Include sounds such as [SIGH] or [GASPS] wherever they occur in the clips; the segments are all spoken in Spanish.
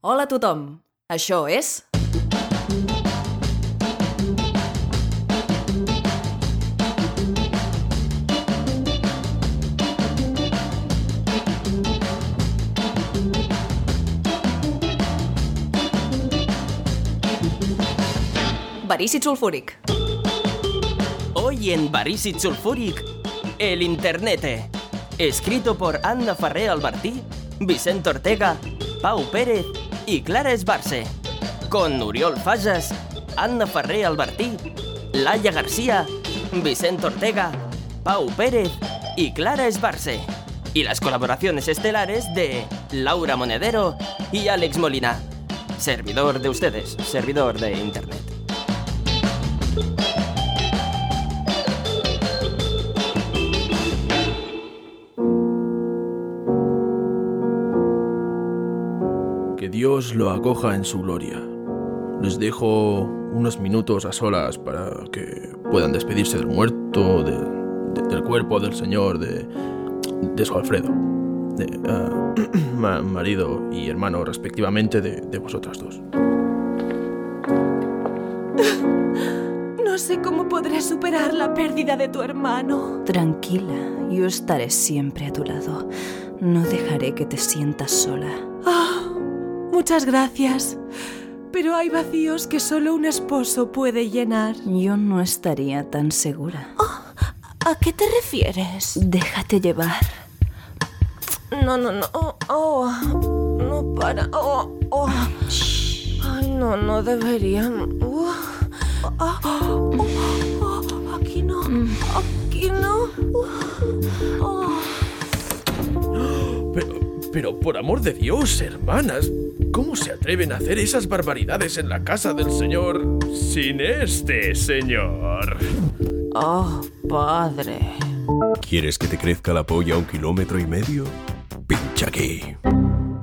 Hola a tothom, això és... Verícid sulfúric. Hoy en Barícid Sulfúric, el Internet. Escrito por Anna Farré Albertí, Vicente Ortega, Pau Pérez y Clara Esbarce. Con Uriol Fallas, Anna Farré Albertí, Laia García, Vicente Ortega, Pau Pérez y Clara Esbarce. Y las colaboraciones estelares de Laura Monedero y Alex Molina. Servidor de ustedes, servidor de Internet. Dios lo acoja en su gloria. Les dejo unos minutos a solas para que puedan despedirse del muerto, de- de- del cuerpo del Señor, de, de su Alfredo, de ah, [CLEARS THROAT] ma- marido y hermano respectivamente de, de vosotras dos. No sé cómo podré superar la pérdida de tu hermano. Tranquila, yo estaré siempre a tu lado. No dejaré que te sientas sola. Muchas gracias. Pero hay vacíos que solo un esposo puede llenar. Yo no estaría tan segura. ¿A qué te refieres? Déjate llevar. No, no, no. Oh, oh, no para. Oh, oh. Ay, no, no deberían. Uh, oh, oh, aquí no. Aquí no. Uh, oh. [GASPS] Pero, pero por amor de Dios, hermanas, ¿cómo se atreven a hacer esas barbaridades en la casa del Señor sin este señor? Oh, padre. ¿Quieres que te crezca la polla un kilómetro y medio? Pincha aquí.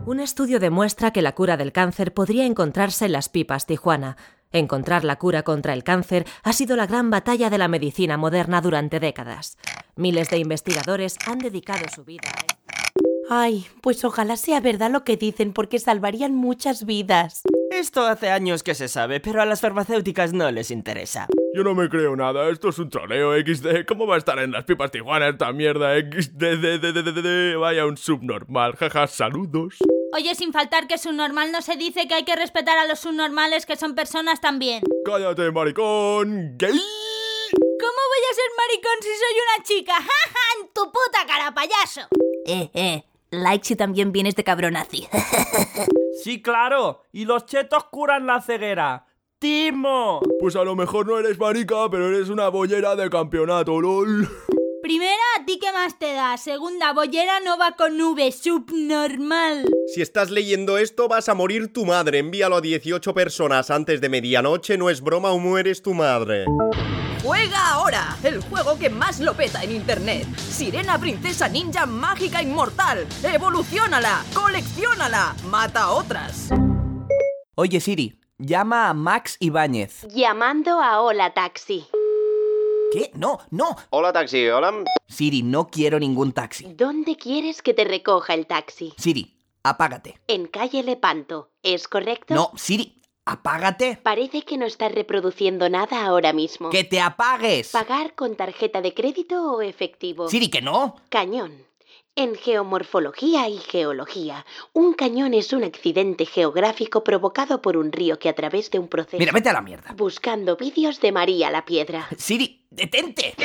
Un estudio demuestra que la cura del cáncer podría encontrarse en las pipas Tijuana. Encontrar la cura contra el cáncer ha sido la gran batalla de la medicina moderna durante décadas. Miles de investigadores han dedicado su vida a esto. Ay, pues ojalá sea verdad lo que dicen porque salvarían muchas vidas. Esto hace años que se sabe, pero a las farmacéuticas no les interesa. Yo no me creo nada, esto es un troleo XD. ¿Cómo va a estar en las pipas Tijuana esta mierda XD? de- de- de- Vaya un subnormal, jaja, saludos. Oye, sin faltar que subnormal no se dice que hay que respetar a los subnormales que son personas también. Cállate, maricón. Gay. ¿Cómo voy a ser maricón si soy una chica? [LAUGHS] ¡Ja, ja! ¡En tu puta cara, payaso! Eh, eh. Like si también vienes de cabronazi. [LAUGHS] Sí, claro. Y los chetos curan la ceguera. ¡Timo! Pues a lo mejor no eres marica, pero eres una bollera de campeonato, lol. Primera, ¿a ti qué más te da? Segunda, bollera no va con V, subnormal. Si estás leyendo esto, vas a morir tu madre. Envíalo a 18 personas antes de medianoche. No es broma o mueres tu madre. Juega ahora, el juego que más lo peta en internet. Sirena Princesa Ninja Mágica Inmortal. Evolucionala, coleccionala, mata a otras. Oye, Siri, llama a Max Ibáñez. Llamando a Hola Taxi. ¿Qué? No, no. Hola, taxi, hola. Siri, no quiero ningún taxi. ¿Dónde quieres que te recoja el taxi? Siri, apágate. En calle Lepanto, ¿es correcto? No, Siri, apágate. Parece que no estás reproduciendo nada ahora mismo. ¡Que te apagues! ¿Pagar con tarjeta de crédito o efectivo? Siri, que no. Cañón. En geomorfología y geología, un cañón es un accidente geográfico provocado por un río que a través de un proceso... Mira, vete a la mierda. Buscando vídeos de María la Piedra. Siri, detente.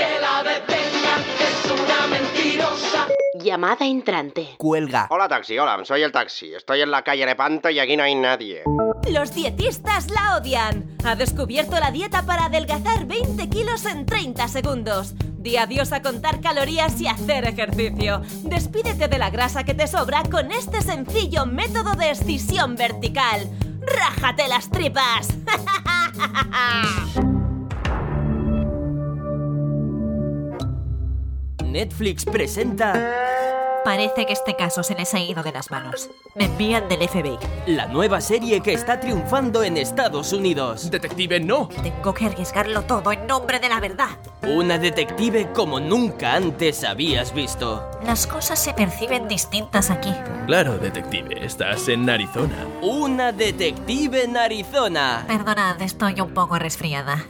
Llamada entrante. Cuelga. Hola, taxi, hola. Soy el taxi. Estoy en la calle Lepanto y aquí no hay nadie. Los dietistas la odian. Ha descubierto la dieta para adelgazar 20 kilos en 30 segundos. Di adiós a contar calorías y hacer ejercicio. Despídete de la grasa que te sobra con este sencillo método de escisión vertical. ¡Rájate las tripas! [LAUGHS] Netflix presenta Parece que este caso se les ha ido de las manos. Me envían del FBI. La nueva serie que está triunfando en Estados Unidos. Detective, no. Tengo que arriesgarlo todo en nombre de la verdad. Una detective como nunca antes habías visto. Las cosas se perciben distintas aquí. Claro, detective, estás en Arizona. Una detective en Arizona. Perdonad, estoy un poco resfriada.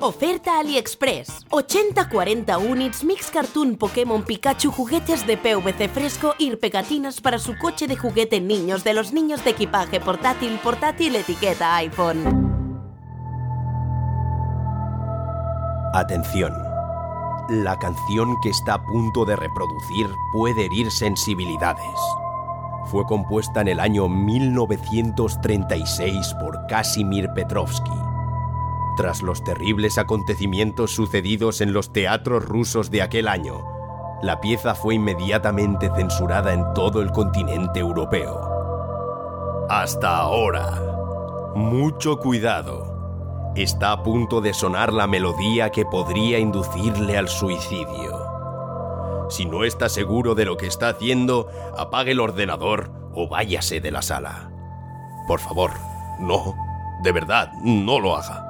Oferta AliExpress. 80-40 units Mix Cartoon Pokémon Pikachu juguetes de PVC fresco y pegatinas para su coche de juguete niños de los niños de equipaje portátil portátil etiqueta iPhone. Atención. La canción que está a punto de reproducir puede herir sensibilidades. Fue compuesta en el año 1936 por Casimir Petrovsky. Tras los terribles acontecimientos sucedidos en los teatros rusos de aquel año, la pieza fue inmediatamente censurada en todo el continente europeo. Hasta ahora. Mucho cuidado. Está a punto de sonar la melodía que podría inducirle al suicidio. Si no está seguro de lo que está haciendo, apague el ordenador o váyase de la sala. Por favor, no, de verdad, no lo haga.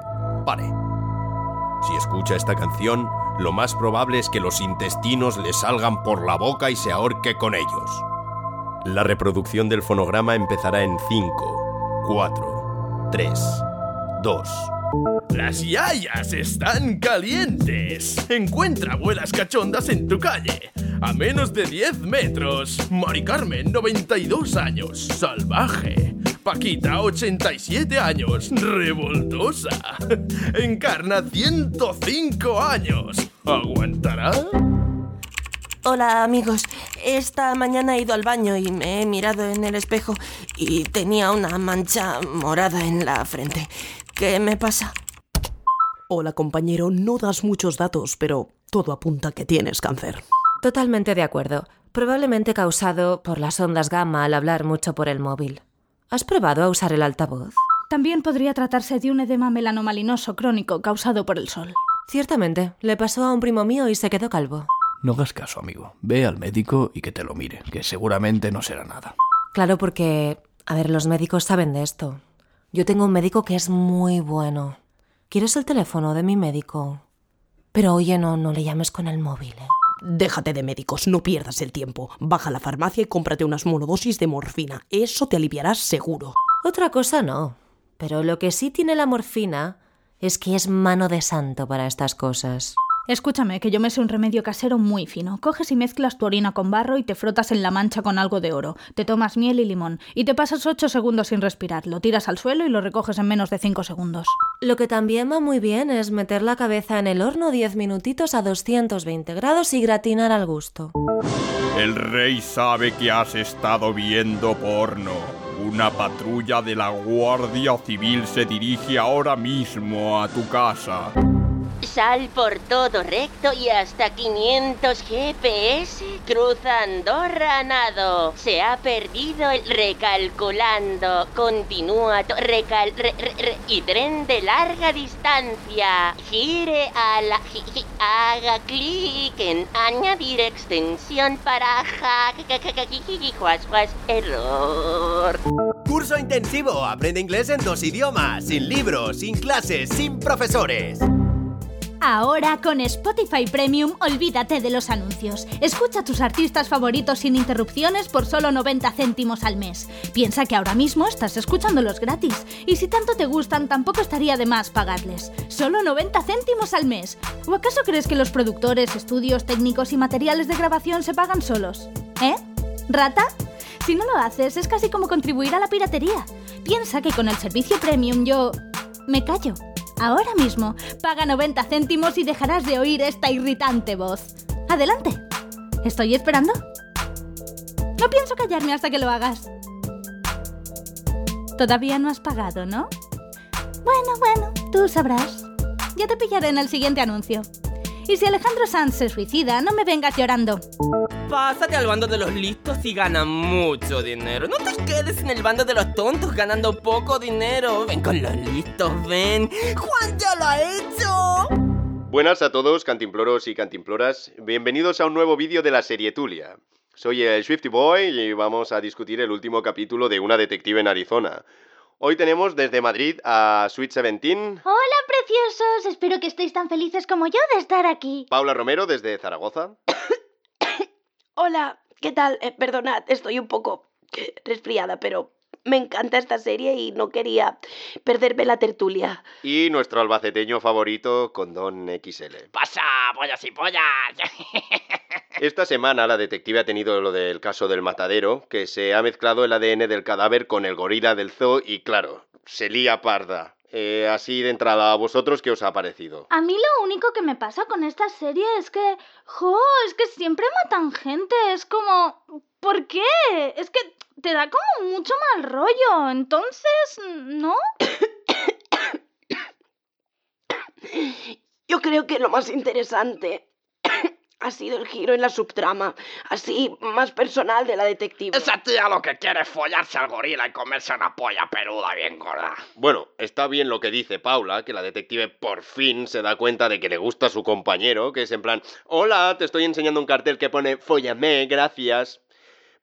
Si escucha esta canción, lo más probable es que los intestinos le salgan por la boca y se ahorque con ellos. La reproducción del fonograma empezará en 5, 4, 3, 2. Las yayas están calientes. Encuentra abuelas cachondas en tu calle. A menos de 10 metros. Mari Carmen, 92 años. Salvaje. Paquita, 87 años. Revoltosa. Encarna, 105 años. ¿Aguantará? Hola amigos, esta mañana he ido al baño y me he mirado en el espejo y tenía una mancha morada en la frente. ¿Qué me pasa? Hola compañero, no das muchos datos, pero todo apunta que tienes cáncer. Totalmente de acuerdo. Probablemente causado por las ondas gamma al hablar mucho por el móvil. ¿Has probado a usar el altavoz? También podría tratarse de un edema melanomalinoso crónico causado por el sol. Ciertamente, le pasó a un primo mío y se quedó calvo. No hagas caso, amigo. Ve al médico y que te lo mire, que seguramente no será nada. Claro, porque... A ver, los médicos saben de esto. Yo tengo un médico que es muy bueno. ¿Quieres el teléfono de mi médico? Pero oye, no, no le llames con el móvil, ¿eh? Déjate de médicos, no pierdas el tiempo. Baja a la farmacia y cómprate unas monodosis de morfina. Eso te aliviará seguro. Otra cosa no. Pero lo que sí tiene la morfina es que es mano de santo para estas cosas. Escúchame, que yo me sé un remedio casero muy fino. Coges y mezclas tu orina con barro y te frotas en la mancha con algo de oro. Te tomas miel y limón y te pasas 8 segundos sin respirar. Lo tiras al suelo y lo recoges en menos de 5 segundos. Lo que también va muy bien es meter la cabeza en el horno 10 minutitos a 220 grados y gratinar al gusto. El rey sabe que has estado viendo porno. Una patrulla de la Guardia Civil se dirige ahora mismo a tu casa. Sal por todo recto y hasta 500 GPS. Cruza Andorra nado. Se ha perdido el recalculando. Continúa recal re- re- re- y tren de larga distancia. Gire a la gi- gi- haga clic en añadir extensión para ja ja- ja- error. Curso intensivo. Aprende inglés en dos idiomas. Sin libros, sin clases, sin profesores. Ahora con Spotify Premium olvídate de los anuncios. Escucha a tus artistas favoritos sin interrupciones por solo 90 céntimos al mes. Piensa que ahora mismo estás escuchándolos gratis y si tanto te gustan tampoco estaría de más pagarles. Solo 90 céntimos al mes. ¿O acaso crees que los productores, estudios, técnicos y materiales de grabación se pagan solos? ¿Eh? ¿Rata? Si no lo haces es casi como contribuir a la piratería. Piensa que con el servicio Premium yo... me callo. Ahora mismo, paga 90 céntimos y dejarás de oír esta irritante voz. Adelante. Estoy esperando. No pienso callarme hasta que lo hagas. Todavía no has pagado, ¿no? Bueno, bueno, tú sabrás. Ya te pillaré en el siguiente anuncio. Y si Alejandro Sanz se suicida, no me vengas llorando. Pásate al bando de los listos y gana mucho dinero. No te quedes en el bando de los tontos ganando poco dinero. Ven con los listos, ven. Juan ya lo ha hecho. Buenas a todos, cantimploros y cantimploras. Bienvenidos a un nuevo vídeo de la serie Tulia. Soy el Swifty Boy y vamos a discutir el último capítulo de Una detective en Arizona. Hoy tenemos desde Madrid a Sweet Seventeen, Hola, preciosos. Espero que estéis tan felices como yo de estar aquí. Paula Romero desde Zaragoza, [COUGHS] Hola, ¿qué tal? Eh, perdonad, estoy un poco [COUGHS] resfriada, pero me encanta esta serie y no quería perderme la tertulia. y nuestro albaceteño favorito, Condón XL. ¡Pasa, pollas y pollas! [LAUGHS] Esta semana la detective ha tenido lo del caso del matadero, que se ha mezclado el ADN del cadáver con el gorila del zoo y claro, se lía parda. Eh, así de entrada, ¿a vosotros qué os ha parecido? A mí lo único que me pasa con esta serie es que, jo, es que siempre matan gente. Es como, ¿por qué? Es que te da como mucho mal rollo. Entonces, ¿no? [COUGHS] Yo creo que lo más interesante [COUGHS] ha sido el giro en la subtrama, así más personal de la detective. Esa tía lo que quiere es follarse al gorila y comerse una polla peluda bien gorda. Bueno, está bien lo que dice Paula, que la detective por fin se da cuenta de que le gusta a su compañero, que es en plan, hola, te estoy enseñando un cartel que pone Fóllame, gracias.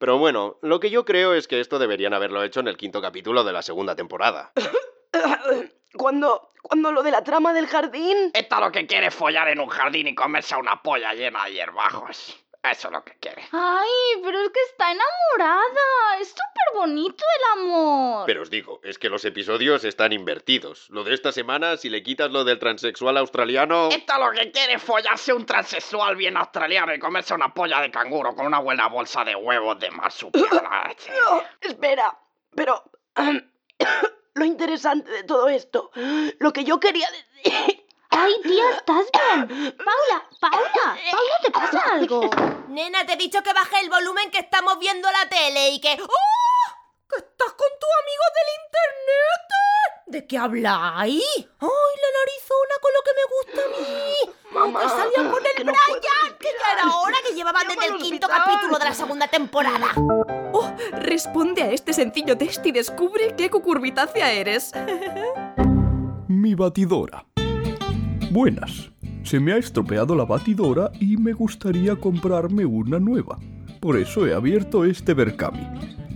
Pero bueno, lo que yo creo es que esto deberían haberlo hecho en el quinto capítulo de la segunda temporada. [COUGHS] Cuando, cuando lo de la trama del jardín... Esta lo que quiere es follar en un jardín y comerse una polla llena de hierbajos. Eso es lo que quiere. Ay, pero es que está enamorada. Es súper bonito el amor. Pero os digo, es que los episodios están invertidos. Lo de esta semana, si le quitas lo del transexual australiano... Esta lo que quiere es follarse un transexual bien australiano y comerse una polla de canguro con una buena bolsa de huevos de marsupial. [COUGHS] No, espera, pero... [COUGHS] lo interesante de todo esto, lo que yo quería decir... Ay, tía, ¿estás bien? [COUGHS] Paula, Paula, Paula, ¿te pasa algo? [LAUGHS] Nena, te he dicho que baje el volumen que estamos viendo la tele y que... ¡Oh! ¡Que estás con tu amigo del internet! ¿De qué habláis? ¡Ay, la narizona con lo que me gusta a mí! Mamá, ¡Que salía con el que no Brian! ¡Que ya era hora que llevaban desde el quinto capítulo de la segunda temporada! Oh, responde a este sencillo test y descubre qué cucurbitácea eres. Mi batidora. Buenas. Se me ha estropeado la batidora y me gustaría comprarme una nueva. Por eso he abierto este Berkami.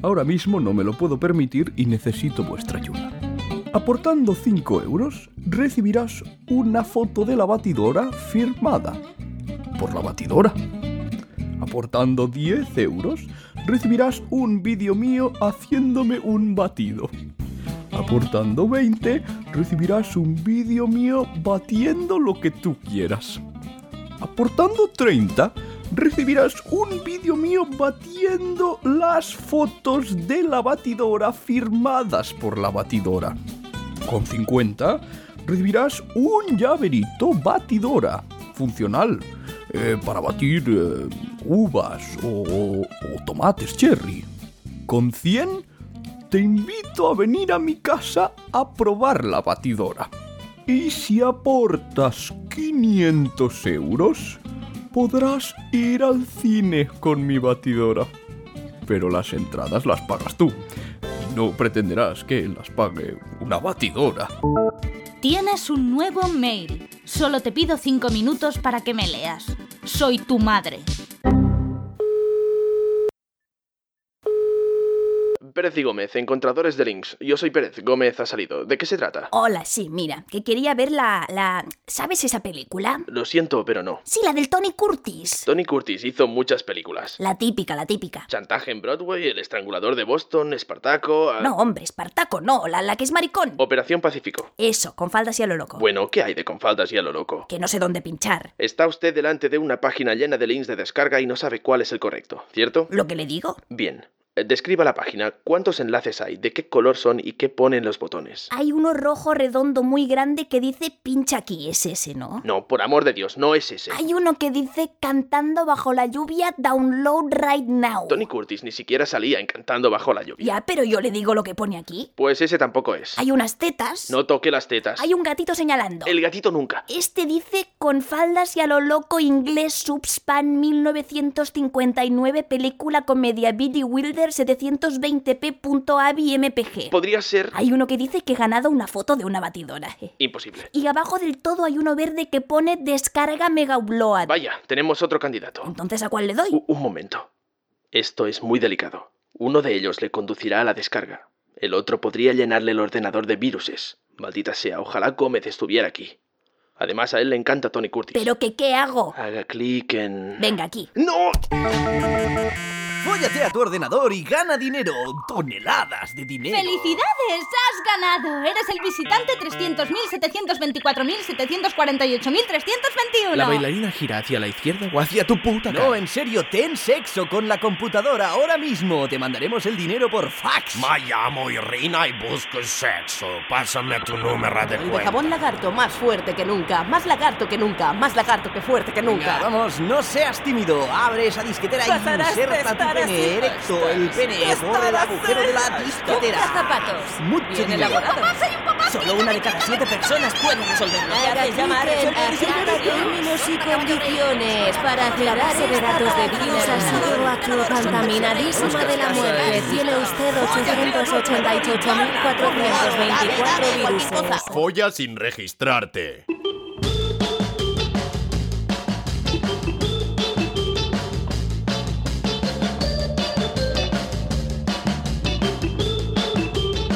Ahora mismo no me lo puedo permitir y necesito vuestra ayuda. Aportando 5 euros, recibirás una foto de la batidora firmada por la batidora. Aportando 10 euros, recibirás un vídeo mío haciéndome un batido. Aportando 20, recibirás un vídeo mío batiendo lo que tú quieras. Aportando 30, recibirás un vídeo mío batiendo las fotos de la batidora firmadas por la batidora. Con 50, recibirás un llaverito batidora funcional eh, para batir eh, uvas o, o tomates cherry. Con 100, te invito a venir a mi casa a probar la batidora. Y si aportas 500 euros, podrás ir al cine con mi batidora. Pero las entradas las pagas tú. No pretenderás que las pague una batidora. Tienes un nuevo mail. Solo te pido cinco minutos para que me leas. Soy tu madre. Pérez y Gómez, encontradores de links. Yo soy Pérez, Gómez ha salido. ¿De qué se trata? Hola, sí, mira, que quería ver la, la... ¿Sabes esa película? Lo siento, pero no. Sí, la del Tony Curtis. Tony Curtis hizo muchas películas. La típica, la típica. Chantaje en Broadway, El Estrangulador de Boston, Espartaco... a- No, hombre, Espartaco, no, la, la que es maricón. Operación Pacífico. Eso, con faldas y a lo loco. Bueno, ¿qué hay de con faldas y a lo loco? Que no sé dónde pinchar. Está usted delante de una página llena de links de descarga y no sabe cuál es el correcto, ¿cierto? ¿Lo que le digo? Bien. Describa la página. ¿Cuántos enlaces hay? ¿De qué color son y qué ponen los botones? Hay uno rojo redondo muy grande que dice pincha aquí, es ese, ¿no? No, por amor de Dios, no es ese. Hay uno que dice cantando bajo la lluvia, download right now. Tony Curtis ni siquiera salía encantando bajo la lluvia. Ya, pero yo le digo lo que pone aquí. Pues ese tampoco es. Hay unas tetas. No toque las tetas. Hay un gatito señalando. El gatito nunca. Este dice con faldas y a lo loco inglés Subspan 1959 película comedia Billy Wilder Reader 720p.avi mpg. Podría ser... Hay uno que dice que he ganado una foto de una batidora. Imposible. Y abajo del todo hay uno verde que pone descarga mega upload. Vaya, tenemos otro candidato. Entonces, ¿a cuál le doy? U- un momento. Esto es muy delicado. Uno de ellos le conducirá a la descarga. El otro podría llenarle el ordenador de viruses. Maldita sea, ojalá Gómez estuviera aquí. Además, a él le encanta Tony Curtis. ¿Pero que qué hago? Haga clic en... Venga aquí. ¡No! Fóllate a tu ordenador y gana dinero. Toneladas de dinero. ¡Felicidades! ¡Has ganado! Eres el visitante 300.724.748.321. ¿La bailarina gira hacia la izquierda o hacia tu puta cara? No, en serio, ten sexo con la computadora ahora mismo. Te mandaremos el dinero por fax. Me llamo Irina y busco sexo. Pásame tu número de El de cuenta. jabón lagarto, más fuerte que nunca. Más lagarto que nunca. Más lagarto que fuerte que nunca. Venga, vamos, no seas tímido. Abre esa disquetera y Pasarás inserta tu erecto, el pene por el agujero de la disquetera. zapatos. Mucho Bien. Solo una de cada siete personas puede resolverlo. Llamar a términos y condiciones para aclarar de datos de virus ha sido contaminadísima de la muerte. Tiene usted 888.424 viruses. Folla sin registrarte.